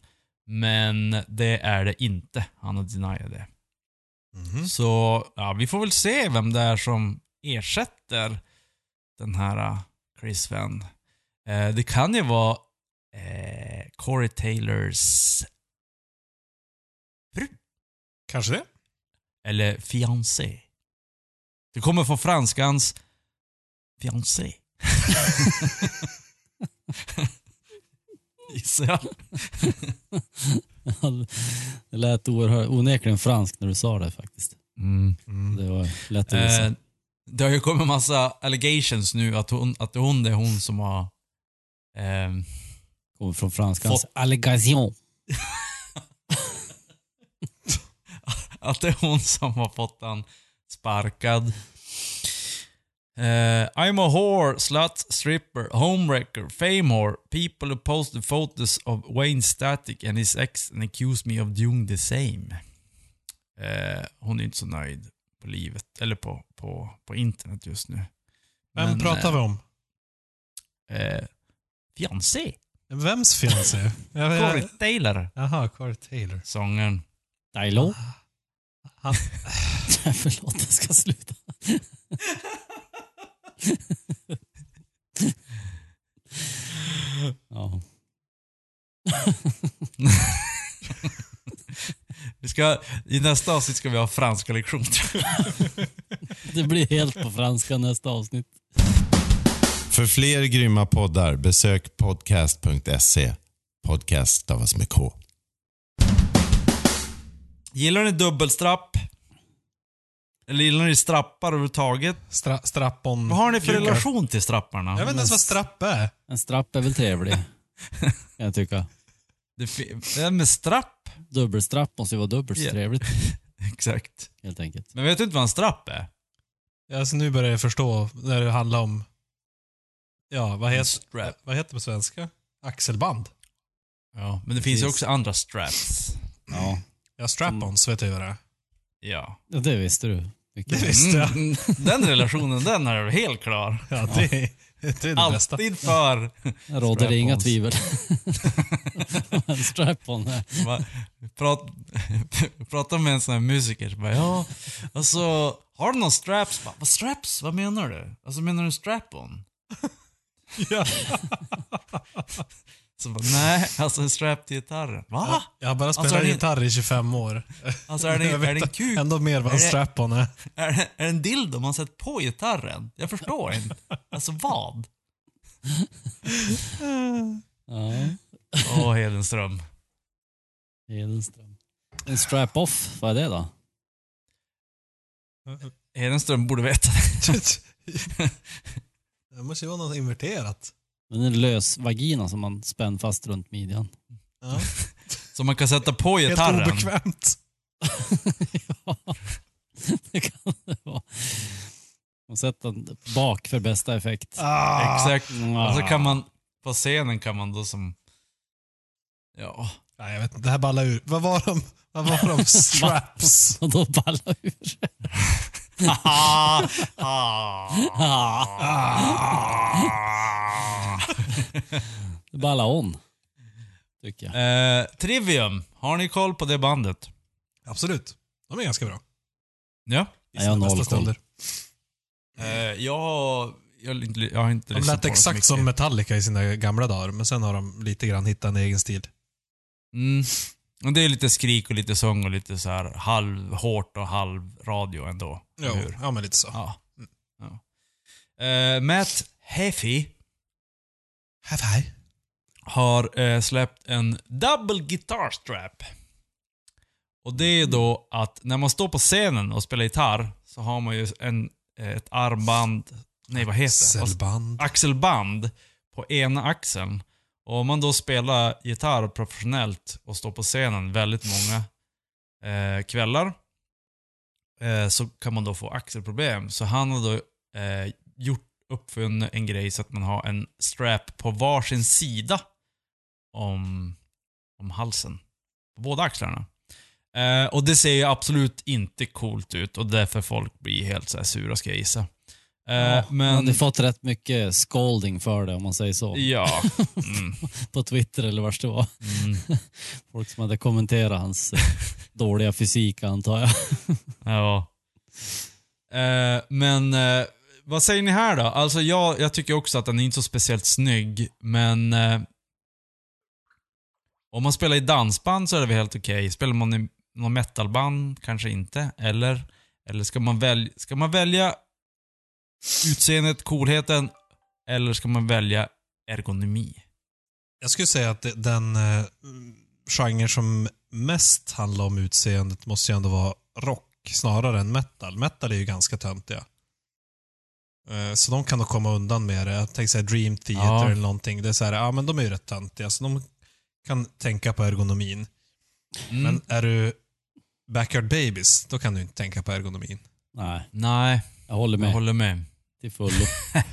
[SPEAKER 1] Men det är det inte. Han har deniat det.
[SPEAKER 2] Mhm.
[SPEAKER 1] Så ja, vi får väl se vem det är som ersätter den här uh, Chris Venn. Eh, det kan ju vara eh, Corey Taylors
[SPEAKER 2] Kanske det?
[SPEAKER 1] eller fiancé. Det kommer från franskans fiancé. Gissar jag.
[SPEAKER 3] Det lät oerhört, onekligen franskt när du sa det faktiskt.
[SPEAKER 1] Mm.
[SPEAKER 2] Mm.
[SPEAKER 3] Det var lätt att gissa.
[SPEAKER 1] Eh, det har ju kommit massa allegations nu att hon, att hon är hon som har... ehm,
[SPEAKER 3] Kommer från franskans allégation.
[SPEAKER 1] att det är hon som har fått han sparkad. Eh, I'm a whore, slut, stripper, homewrecker, fame whore. People who posted photos of Wayne Static and his ex and accused me of doing the same. Eh, hon är inte så nöjd på livet, eller på, på, på internet just nu.
[SPEAKER 2] Vem
[SPEAKER 1] Men,
[SPEAKER 2] pratar
[SPEAKER 1] eh,
[SPEAKER 2] vi om?
[SPEAKER 1] Eh, fiancé.
[SPEAKER 2] Vems fiancé?
[SPEAKER 1] Corey Taylor,
[SPEAKER 2] Jaha, Corey Taylor.
[SPEAKER 1] sångaren.
[SPEAKER 3] Dilo?
[SPEAKER 2] Han,
[SPEAKER 3] Förlåt, jag ska sluta. ja.
[SPEAKER 1] Vi ska, I nästa avsnitt ska vi ha franska lektion tror jag.
[SPEAKER 3] Det blir helt på franska nästa avsnitt.
[SPEAKER 6] För fler grymma poddar besök podcast.se. Podcast stavas med K.
[SPEAKER 1] Gillar ni dubbelstrapp? Eller gillar ni strappar överhuvudtaget?
[SPEAKER 2] stra, strappon.
[SPEAKER 1] Vad har ni för relation till strapparna?
[SPEAKER 2] Jag vet inte ens vad strapp är.
[SPEAKER 3] En strapp är väl trevlig, kan jag tycka.
[SPEAKER 1] Det, här med strapp?
[SPEAKER 3] Dubbelstrapp måste ju vara dubbelt så
[SPEAKER 1] Ja.
[SPEAKER 3] trevligt,
[SPEAKER 1] Exakt.
[SPEAKER 3] helt enkelt.
[SPEAKER 1] Men vet du inte vad en strapp är?
[SPEAKER 2] Alltså, nu börjar jag förstå när det handlar om... Ja, vad heter,
[SPEAKER 1] strap.
[SPEAKER 2] vad heter det på svenska? Axelband.
[SPEAKER 1] Ja, men det finns ju också andra straps.
[SPEAKER 3] Ja,
[SPEAKER 2] Ja, strap-ons vet jag vad det är.
[SPEAKER 1] Ja.
[SPEAKER 3] Ja, det visste du. Mycket.
[SPEAKER 2] Det visste jag.
[SPEAKER 1] Mm, den relationen, den är helt klar.
[SPEAKER 2] Ja, det, det är det bästa.
[SPEAKER 1] Alltid för.
[SPEAKER 3] Det råder det inga
[SPEAKER 1] Strap-ons.
[SPEAKER 3] tvivel. en strap-on här.
[SPEAKER 1] Va- Prat, prata med en sån här musiker så bara, ja, alltså, har du någon straps? Bara, Vad straps? Vad menar du? Alltså menar du strap-on?
[SPEAKER 2] Ja.
[SPEAKER 1] Så bara, nej, alltså en strap till gitarren. Va?
[SPEAKER 2] Jag har bara spelat
[SPEAKER 1] Alltså, är det-
[SPEAKER 2] gitarr i 25 år.
[SPEAKER 1] Alltså är det,
[SPEAKER 2] Jag vet
[SPEAKER 1] är det en kuk?
[SPEAKER 2] Ändå mer vad en
[SPEAKER 1] det-
[SPEAKER 2] strap-on är.
[SPEAKER 1] Är det, är det en dildo man sett på gitarren? Jag förstår inte. Alltså vad?
[SPEAKER 3] Ja,
[SPEAKER 1] Åh, Hedenström.
[SPEAKER 3] Hedenström. En strap-off, vad är det då?
[SPEAKER 1] Hedenström borde veta det.
[SPEAKER 2] Det måste ju vara något inverterat.
[SPEAKER 3] Men en lös vagina som man spänner fast runt midjan.
[SPEAKER 2] Ja.
[SPEAKER 1] Så man kan sätta på
[SPEAKER 2] Helt
[SPEAKER 1] gitarren.
[SPEAKER 2] obekvämt.
[SPEAKER 3] ja, det kan det vara. Och sätta den bak för bästa effekt.
[SPEAKER 2] Ah.
[SPEAKER 1] Exakt.
[SPEAKER 3] Ah.
[SPEAKER 1] Och så kan man, på scenen kan man då som, ja.
[SPEAKER 2] Nej, jag vet inte, det här ballar ur. Vad var de? Vad var de? Straps?
[SPEAKER 3] Och då ballar ur. Det ballar on. Tycker jag.
[SPEAKER 1] Eh, Trivium, har ni koll på det bandet?
[SPEAKER 2] Absolut. De är ganska bra.
[SPEAKER 1] Ja.
[SPEAKER 2] I
[SPEAKER 3] Nej, jag har noll
[SPEAKER 2] bästa
[SPEAKER 3] koll.
[SPEAKER 2] stunder.
[SPEAKER 1] Eh, jag, har- jag, har inte, jag har inte
[SPEAKER 2] De
[SPEAKER 1] lyssnat
[SPEAKER 2] lät
[SPEAKER 1] på dem så
[SPEAKER 2] exakt
[SPEAKER 1] mycket.
[SPEAKER 2] som Metallica i sina gamla dagar, men sen har de lite grann hittat en egen stil.
[SPEAKER 1] Mm. Och det är lite skrik och lite sång och lite så här halvhårt och halvradio ändå.
[SPEAKER 2] Jo,
[SPEAKER 1] hur?
[SPEAKER 2] ja men lite så.
[SPEAKER 1] Ja. ja. Eh, Matt Heffy har eh, släppt en double guitar strap. Och det är då att när man står på scenen och spelar gitarr så har man ju en, eh, ett armband, nej vad heter det?
[SPEAKER 2] Cellband.
[SPEAKER 1] axelband på ena axeln. Och om man då spelar gitarr professionellt och står på scenen väldigt många eh, kvällar eh, så kan man då få axelproblem. Så han har då eh, gjort uppfunnit en grej så att man har en strap på varsin sida om, om halsen. På båda axlarna. Eh, och det ser ju absolut inte coolt ut och därför folk blir helt så här sura ska jag gissa. Eh,
[SPEAKER 3] Ja,
[SPEAKER 1] men...
[SPEAKER 3] Hade fått rätt mycket scolding för det om man säger så.
[SPEAKER 1] Ja. Mm.
[SPEAKER 3] På Twitter eller vars det var.
[SPEAKER 1] Mm.
[SPEAKER 3] Folk som hade kommenterat hans eh, dåliga fysik antar jag.
[SPEAKER 1] Ja. Eh, men eh, vad säger ni här då? Alltså jag, jag tycker också att den är inte så speciellt snygg, men om man spelar i dansband så är det väl helt okej. Spelar man i någon metalband kanske inte. Eller, eller ska, man välja, ska man välja utseendet, coolheten, eller ska man välja ergonomi?
[SPEAKER 2] Jag skulle säga att den eh, genre som mest handlar om utseendet måste ju ändå vara rock snarare än metal. Metal är ju ganska töntiga. Eh, Så de kan nog komma undan med det. Jag tänker säga Dream Theater
[SPEAKER 1] Ja.
[SPEAKER 2] eller någonting. Det är så här, ja men de är ju rätt töntiga, så de kan tänka på ergonomin.
[SPEAKER 1] Mm.
[SPEAKER 2] Men är du Backyard Babies, då kan du inte tänka på ergonomin.
[SPEAKER 3] Nej,
[SPEAKER 1] Nej,
[SPEAKER 3] jag håller
[SPEAKER 1] jag
[SPEAKER 3] med
[SPEAKER 1] håller med.
[SPEAKER 3] Till fullo.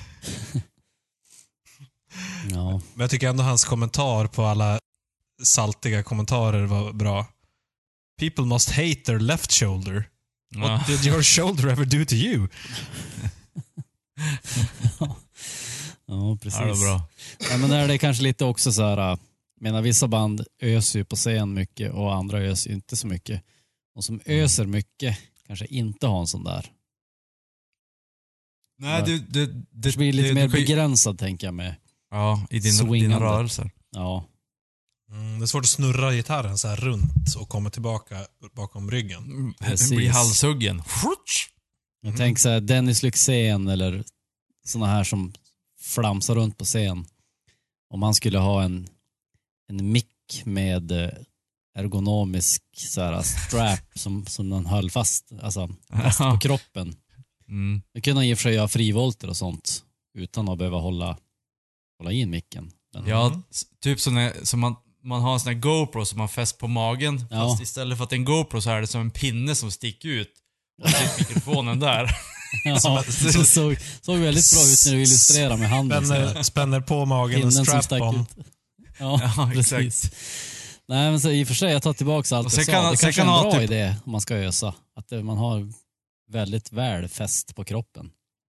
[SPEAKER 3] ja.
[SPEAKER 2] Men jag tycker ändå hans kommentar på alla saltiga kommentarer var bra. People must hate their left shoulder.
[SPEAKER 1] Ja.
[SPEAKER 2] What did your shoulder ever do to you?
[SPEAKER 3] ja, precis.
[SPEAKER 1] Ja, det bra.
[SPEAKER 3] Ja, men där är det kanske lite också så här, äh, menar vissa band öser ju på scen mycket och andra öser ju inte så mycket. Och som öser mycket kanske inte har en sån där.
[SPEAKER 1] Nej, du, du,
[SPEAKER 3] Det
[SPEAKER 1] det
[SPEAKER 3] blir lite
[SPEAKER 1] det-
[SPEAKER 3] mer
[SPEAKER 1] du
[SPEAKER 3] begränsad tänker jag med.
[SPEAKER 1] Ja, i din, dina rörelser.
[SPEAKER 3] Ja,
[SPEAKER 2] Mm, det är svårt att snurra gitarren så här runt och komma tillbaka bakom ryggen.
[SPEAKER 1] Mm,
[SPEAKER 3] Precis.
[SPEAKER 1] Blir halshuggen.
[SPEAKER 3] Jag tänker så här Dennis Lyxzén eller såna här som flamsar runt på scen. Om man skulle ha en, en mick med eh, ergonomisk så här, strap som, som den höll fast, alltså fast på kroppen.
[SPEAKER 1] Mm.
[SPEAKER 3] Det kunde i och för sig göra frivolter och sånt utan att behöva hålla, hålla in micken. Men,
[SPEAKER 1] Ja, s- typ som, när, som man, man har en sån här GoPro som man fäst på magen.
[SPEAKER 3] Ja.
[SPEAKER 1] Fast istället för att det är en GoPro så är det som en pinne som sticker ut. Och så sitter mikrofonen där.
[SPEAKER 3] ja, det såg, såg väldigt bra ut när du illustrerade med handen. här.
[SPEAKER 2] Spänner, spänner på magen
[SPEAKER 3] stack
[SPEAKER 2] strap-on.
[SPEAKER 3] ut. Ja,
[SPEAKER 1] Ja,
[SPEAKER 3] precis. Nej, men så, i och för sig, jag tar tillbaka allt
[SPEAKER 1] Och
[SPEAKER 3] jag sa.
[SPEAKER 1] kan-
[SPEAKER 3] det kanske är
[SPEAKER 1] kan
[SPEAKER 3] en bra
[SPEAKER 1] typ-
[SPEAKER 3] idé om man ska ösa. Att det, man har väldigt väl fäst på kroppen.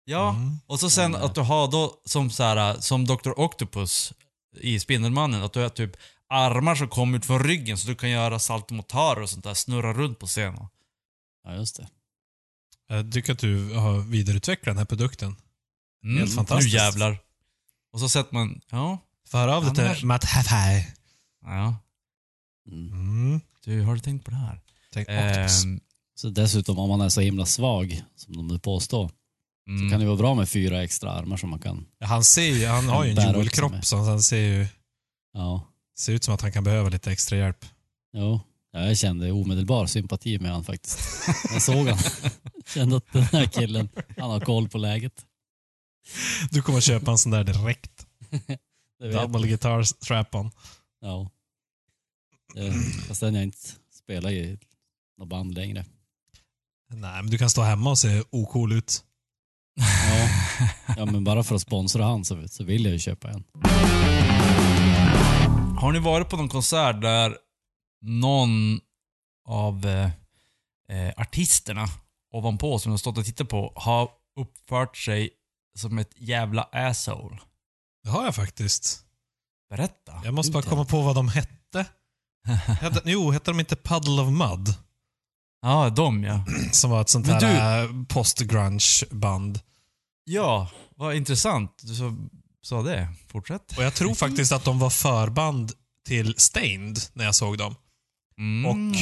[SPEAKER 1] Ja,
[SPEAKER 2] Mm.
[SPEAKER 1] och så sen
[SPEAKER 3] Men,
[SPEAKER 1] att du har då som så här, som Dr. Octopus i Spindelmannen, att du har typ armar som kommer ut från ryggen så du kan göra saltomotarer och sånt där, snurra runt på scenen.
[SPEAKER 3] Ja, just det.
[SPEAKER 2] Jag tycker att du har vidareutvecklat den här produkten.
[SPEAKER 1] Mm,
[SPEAKER 2] Helt fantastiskt.
[SPEAKER 1] Nu jävlar. Och så sätter man, ja,
[SPEAKER 2] Få höra av
[SPEAKER 1] Annars-
[SPEAKER 2] till Matt Hathaway.
[SPEAKER 1] ja.
[SPEAKER 3] Mm.
[SPEAKER 2] Mm.
[SPEAKER 1] Du, har du tänkt på det här?
[SPEAKER 2] Tänk Octopus.
[SPEAKER 3] Så dessutom, om man är så himla svag, som de nu påstår,
[SPEAKER 1] mm.
[SPEAKER 3] så kan det vara bra med fyra extra armar som man kan...
[SPEAKER 2] Ja, han, ser ju, han har ju en Joel-kropp så han ser ju
[SPEAKER 3] Ja,
[SPEAKER 2] ser ut som att han kan behöva lite extra hjälp.
[SPEAKER 3] jo. Ja, jag kände omedelbar sympati med han faktiskt. Jag såg han. Kände att den här killen, han har koll på läget.
[SPEAKER 2] Du kommer köpa en sån där direkt. Double guitar strap-on.
[SPEAKER 3] Ja. Det, fast den jag inte spelar i något band längre.
[SPEAKER 2] Nej, men du kan stå hemma och se ocool ut.
[SPEAKER 3] Ja. ja, men bara för att sponsra han så, så vill jag ju köpa en.
[SPEAKER 1] Har ni varit på någon konsert där någon av eh, eh, artisterna ovanpå som ni har stått och tittat på har uppfört sig som ett jävla asshole?
[SPEAKER 2] Det har jag faktiskt.
[SPEAKER 1] Berätta.
[SPEAKER 2] Jag måste bara komma på vad de hette. hette jo, hette de inte Puddle of Mud?
[SPEAKER 1] Ja, de ja.
[SPEAKER 2] Som var ett sånt
[SPEAKER 1] Men du-
[SPEAKER 2] här äh, post-grunge-band.
[SPEAKER 1] Ja, vad intressant. Du sa, sa det. Fortsätt.
[SPEAKER 2] Och jag tror faktiskt att de var förband till Stained när jag såg dem.
[SPEAKER 1] Mm.
[SPEAKER 2] Och.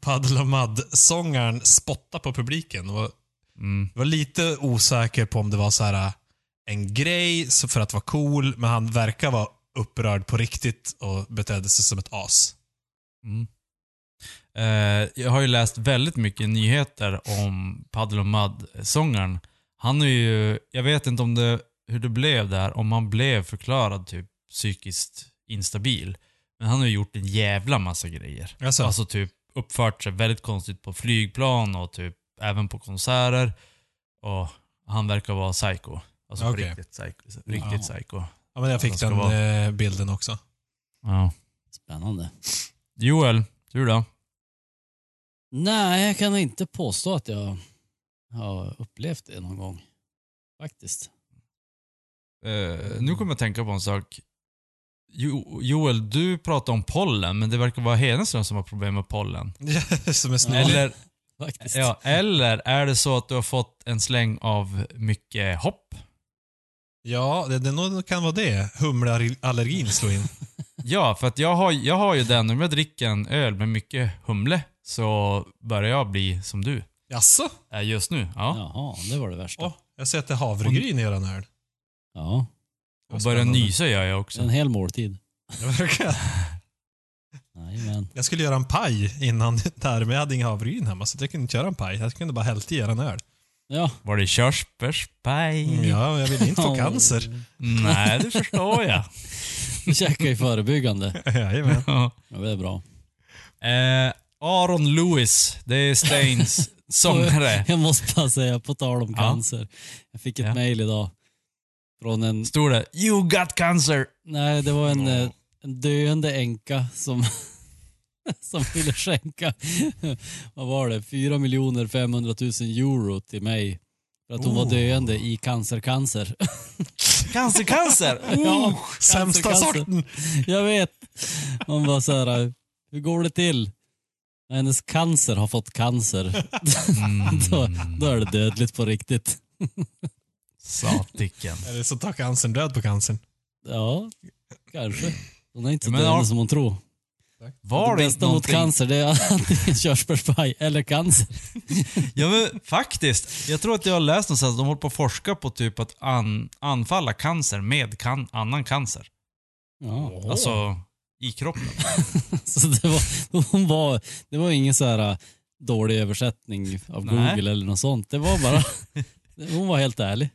[SPEAKER 2] Puddle of Mud-sångaren spottade på publiken. Och var,
[SPEAKER 1] Mm.
[SPEAKER 2] var lite osäker på om det var så här äh, en grej för att vara cool, men han verkar vara upprörd på riktigt och betedde sig som ett as.
[SPEAKER 1] Mm. Eh, jag har ju läst väldigt mycket nyheter om Paddle och Mud-sångaren. Han är ju, jag vet inte om det, hur det blev där, om han blev förklarad typ psykiskt instabil. Men han har ju gjort en jävla massa grejer.
[SPEAKER 2] Alltså,
[SPEAKER 1] Alltså typ uppfört sig väldigt konstigt på flygplan och typ även på konserter. Och han verkar vara psycho. Alltså
[SPEAKER 2] Okej.
[SPEAKER 1] riktigt psycho. Riktigt
[SPEAKER 3] Ja.
[SPEAKER 1] psycho.
[SPEAKER 2] ja, men jag fick
[SPEAKER 1] ska
[SPEAKER 2] den
[SPEAKER 1] vara.
[SPEAKER 2] eh, bilden också.
[SPEAKER 1] Ja.
[SPEAKER 3] Spännande.
[SPEAKER 1] Joel, du då?
[SPEAKER 3] Nej, jag kan inte påstå att jag har upplevt det någon gång. Faktiskt.
[SPEAKER 1] Eh, nu kommer jag att tänka på en sak. Jo, Joel, du pratar om pollen, men det verkar vara Hedenström som har problem med pollen.
[SPEAKER 2] som är snurrig.
[SPEAKER 1] Eller,
[SPEAKER 3] Faktiskt.
[SPEAKER 1] ja, eller är det så att du har fått en släng av mycket hopp?
[SPEAKER 2] Ja, det, det nog kan vara det. Humleallergin slår in.
[SPEAKER 1] Ja, för att jag har, jag har ju den, om jag dricker en öl med mycket humle så börjar jag bli som du
[SPEAKER 2] Jaså?
[SPEAKER 1] är just nu. Ja.
[SPEAKER 3] Jaha, det var det värsta.
[SPEAKER 2] Åh, jag ser att det är havregryn i eran öl.
[SPEAKER 3] Ja,
[SPEAKER 1] Och börjar
[SPEAKER 2] Spännande.
[SPEAKER 1] nysa gör jag också.
[SPEAKER 3] en hel måltid.
[SPEAKER 2] Verkligen.
[SPEAKER 3] Jajamän.
[SPEAKER 2] Jag skulle göra en paj innan där, men jag hade inga havregryn hemma så jag kunde inte göra en paj. Jag kunde bara hällt i eran öl.
[SPEAKER 3] Ja.
[SPEAKER 1] Var det körsbärspaj?
[SPEAKER 2] Ja, jag vill inte få cancer.
[SPEAKER 1] Nej, det förstår jag.
[SPEAKER 3] Du käkar ju förebyggande.
[SPEAKER 2] Jajamän.
[SPEAKER 1] Ja.
[SPEAKER 3] Ja, det är bra.
[SPEAKER 1] Eh, Aaron Lewis, det är Stains sångare.
[SPEAKER 3] Jag måste bara säga, på tal om cancer. Jag fick ett
[SPEAKER 1] Ja.
[SPEAKER 3] mejl idag från en,
[SPEAKER 1] Står det “You got cancer”?
[SPEAKER 3] nej det var en, eh, en döende änka som, som ville skänka, vad var det, 4 miljoner 500 000 euro till mig. För att hon var
[SPEAKER 1] Oh.
[SPEAKER 3] döende i cancer-cancer.
[SPEAKER 1] Cancer, cancer!
[SPEAKER 3] Ja,
[SPEAKER 2] Sämsta
[SPEAKER 3] cancer,
[SPEAKER 2] sorten.
[SPEAKER 3] Jag vet. Man bara så här, hur går det till? När hennes cancer har fått cancer,
[SPEAKER 1] Mm.
[SPEAKER 3] då, då är det dödligt på riktigt.
[SPEAKER 1] Satiken.
[SPEAKER 2] Eller så tar cancern död på cancern.
[SPEAKER 3] Ja, kanske. Hon är inte så
[SPEAKER 1] Ja,
[SPEAKER 3] döende som hon tror.
[SPEAKER 1] Var
[SPEAKER 3] det
[SPEAKER 1] det
[SPEAKER 3] bästa
[SPEAKER 1] inte
[SPEAKER 3] mot
[SPEAKER 1] någonting...
[SPEAKER 3] cancer det är antingen körsbärspaj eller cancer.
[SPEAKER 1] Ja men faktiskt. Jag tror att jag har läst någonstans att de håller på att forska på typ att an, anfalla cancer med kan, annan cancer.
[SPEAKER 3] Ja.
[SPEAKER 1] Alltså i kroppen.
[SPEAKER 3] Så det var, hon var, det var ingen så här äh, dålig översättning av
[SPEAKER 1] Nej.
[SPEAKER 3] Google eller något sånt. Det var bara, hon var helt ärlig.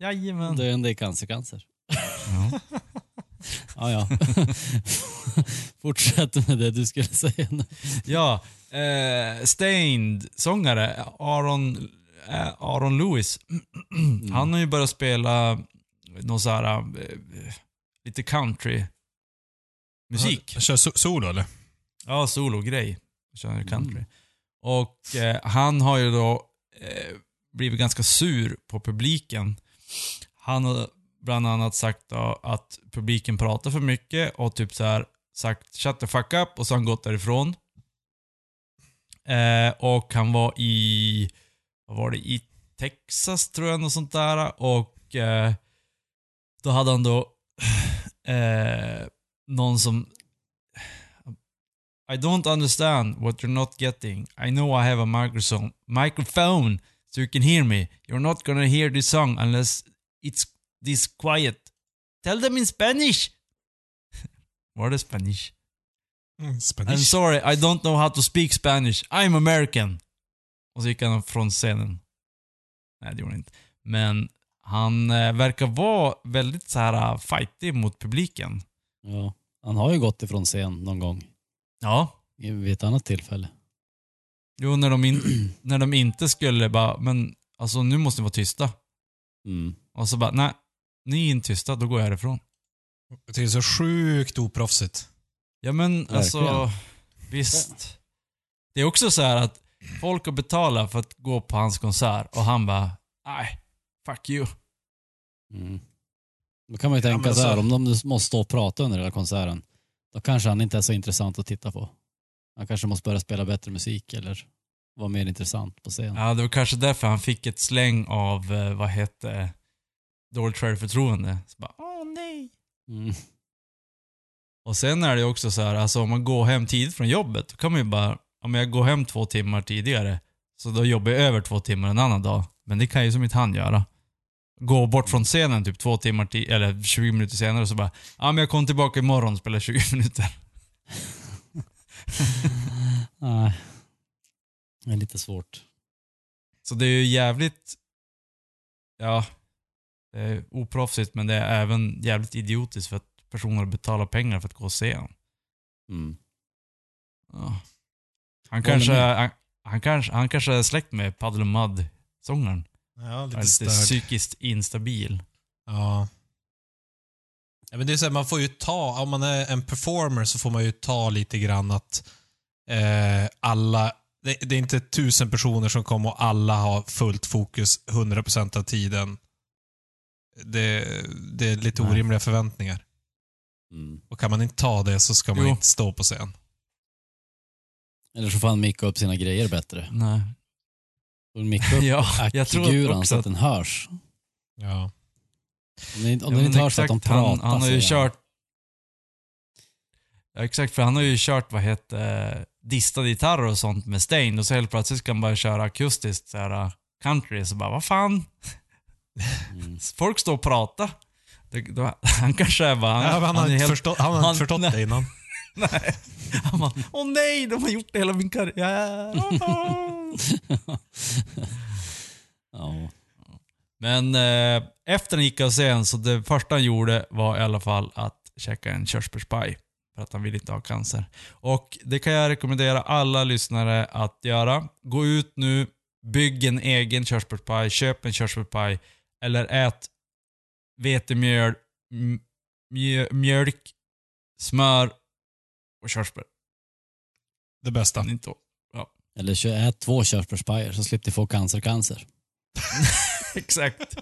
[SPEAKER 1] Jajamän.
[SPEAKER 3] Döende i cancer-cancer.
[SPEAKER 1] Ja.
[SPEAKER 3] Ja, ja. Fortsätt med det du skulle säga nu.
[SPEAKER 1] Ja, eh, Stained, sångare, Aaron, eh, Aaron Lewis. Han har ju börjat spela någon så här, eh, lite country musik.
[SPEAKER 2] Kör so- solo eller?
[SPEAKER 1] Ja, solo-grej. Kör country. Och eh, han har ju då eh, blivit ganska sur på publiken. Han har bland annat sagt då att publiken pratar för mycket och typ så här sagt shut the fuck up och så har han gått därifrån. Eh, och han var i, vad var det, i Texas tror jag, något sånt där. Och eh, då hade han då eh, någon som I don't understand what you're not getting. I know I have a microphone, microphone so you can hear me. You're not gonna hear this song unless it's this quiet. Tell them in Spanish. Var det Spanish?
[SPEAKER 2] Mm,
[SPEAKER 1] I'm
[SPEAKER 2] Spanish.
[SPEAKER 1] sorry, I don't know how to speak Spanish. I'm American. Och så gick han från scenen. Nej, det gjorde han inte. Men han eh, verkar vara väldigt så här uh, fightig mot publiken.
[SPEAKER 3] Ja. Han har ju gått ifrån scen någon gång.
[SPEAKER 1] Ja.
[SPEAKER 3] Vid ett annat tillfälle.
[SPEAKER 1] Jo, när de, in, när de inte skulle bara, men alltså nu måste ni vara tysta.
[SPEAKER 3] Mm.
[SPEAKER 1] Och så bara, nej, ni är inte tysta, då går jag härifrån.
[SPEAKER 2] Det är så sjukt oproffsigt.
[SPEAKER 1] Ja men alltså,
[SPEAKER 3] Verkligen.
[SPEAKER 1] visst. Det är också så här att folk har betalat för att gå på hans konsert och han bara, nej, fuck you.
[SPEAKER 3] Mm. Då kan man ju tänka
[SPEAKER 2] men
[SPEAKER 3] så här,
[SPEAKER 2] så-
[SPEAKER 3] om de nu måste stå och prata under hela konserten, då kanske han inte är så intressant att titta på. Han kanske måste börja spela bättre musik eller vara mer intressant på scen.
[SPEAKER 1] Ja, det var kanske därför han fick ett släng av, eh, vad hette dåligt självförtroende. Så bara, åh nej.
[SPEAKER 3] Mm.
[SPEAKER 1] Och sen är det också så här, alltså om man går hem tidigt från jobbet, då kan man ju bara, om jag går hem två timmar tidigare, så då jobbar jag över två timmar en annan dag. Men det kan ju som inte han göra. Gå bort från scenen typ två timmar, ti- eller 20 minuter senare och så bara, ja men jag kommer tillbaka imorgon och spelar 20 minuter.
[SPEAKER 3] Nej. Det är lite svårt.
[SPEAKER 1] Så det är ju jävligt, ja, det är oproffsigt men det är även jävligt idiotiskt för att personer betalar pengar för att gå och se honom.
[SPEAKER 3] Mm.
[SPEAKER 1] Ja. Han, kanske, han, han, kanske, han kanske är släkt med Paddle Mud sångaren
[SPEAKER 2] Ja, lite
[SPEAKER 1] Lite psykiskt instabil.
[SPEAKER 2] Ja. ja men det är så här, man får ju ta, om man är en performer så får man ju ta lite grann att eh, alla, det, det är inte tusen personer som kommer och alla har fullt fokus 100% av tiden. Det, det är lite
[SPEAKER 3] Nej.
[SPEAKER 2] orimliga förväntningar.
[SPEAKER 3] Mm.
[SPEAKER 2] Och kan man inte ta det så ska man
[SPEAKER 1] Jo.
[SPEAKER 2] inte stå på scen.
[SPEAKER 3] Eller så får han micka upp sina grejer bättre.
[SPEAKER 1] Nej.
[SPEAKER 3] Och micka upp
[SPEAKER 1] Ja, jag tror också
[SPEAKER 3] så att den hörs.
[SPEAKER 2] Ja.
[SPEAKER 3] Om den, inte- om
[SPEAKER 1] Ja,
[SPEAKER 3] den inte hörs så att de pratar
[SPEAKER 1] han, han har ju
[SPEAKER 3] han.
[SPEAKER 1] kört... Ja, exakt, för han har ju kört, vad heter distade gitarrer och sånt med Stain och så helt plötsligt ska han bara köra akustiskt så här, uh, country, så bara, vad fan?
[SPEAKER 3] Mm.
[SPEAKER 1] Folk står och pratar. Det, då, han kanske är bara... Han,
[SPEAKER 2] Ja, men han, har inte
[SPEAKER 1] helt-
[SPEAKER 2] förstått, han har
[SPEAKER 1] han-
[SPEAKER 2] inte förstått
[SPEAKER 1] nej.
[SPEAKER 2] det innan.
[SPEAKER 1] Nej. Han bara, åh nej, de har gjort det hela min karriär.
[SPEAKER 3] Ja.
[SPEAKER 1] Men eh, efter han gick av scen så det första han gjorde var i alla fall att käka en körsbärspaj. För att han vill inte ha cancer. Och det kan jag rekommendera alla lyssnare att göra. Gå ut nu, bygg en egen körsbärspaj, köp en körsbärspaj. Eller ät vetemjöl, mjölk, smör och körsbär.
[SPEAKER 2] Det bästa.
[SPEAKER 1] Inte,
[SPEAKER 3] Eller kö- ät två körsbärspajer så slipper du få cancer-cancer.
[SPEAKER 1] exakt.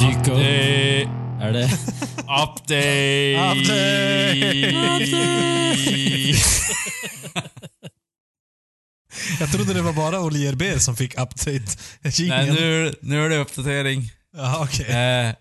[SPEAKER 3] Dyk upp.
[SPEAKER 1] Det
[SPEAKER 3] Är det?
[SPEAKER 1] Update!
[SPEAKER 2] Jag trodde det var bara Olier B som fick update.
[SPEAKER 1] Nej, nu, nu är det uppdatering.
[SPEAKER 2] Ja, okej.
[SPEAKER 1] Eh,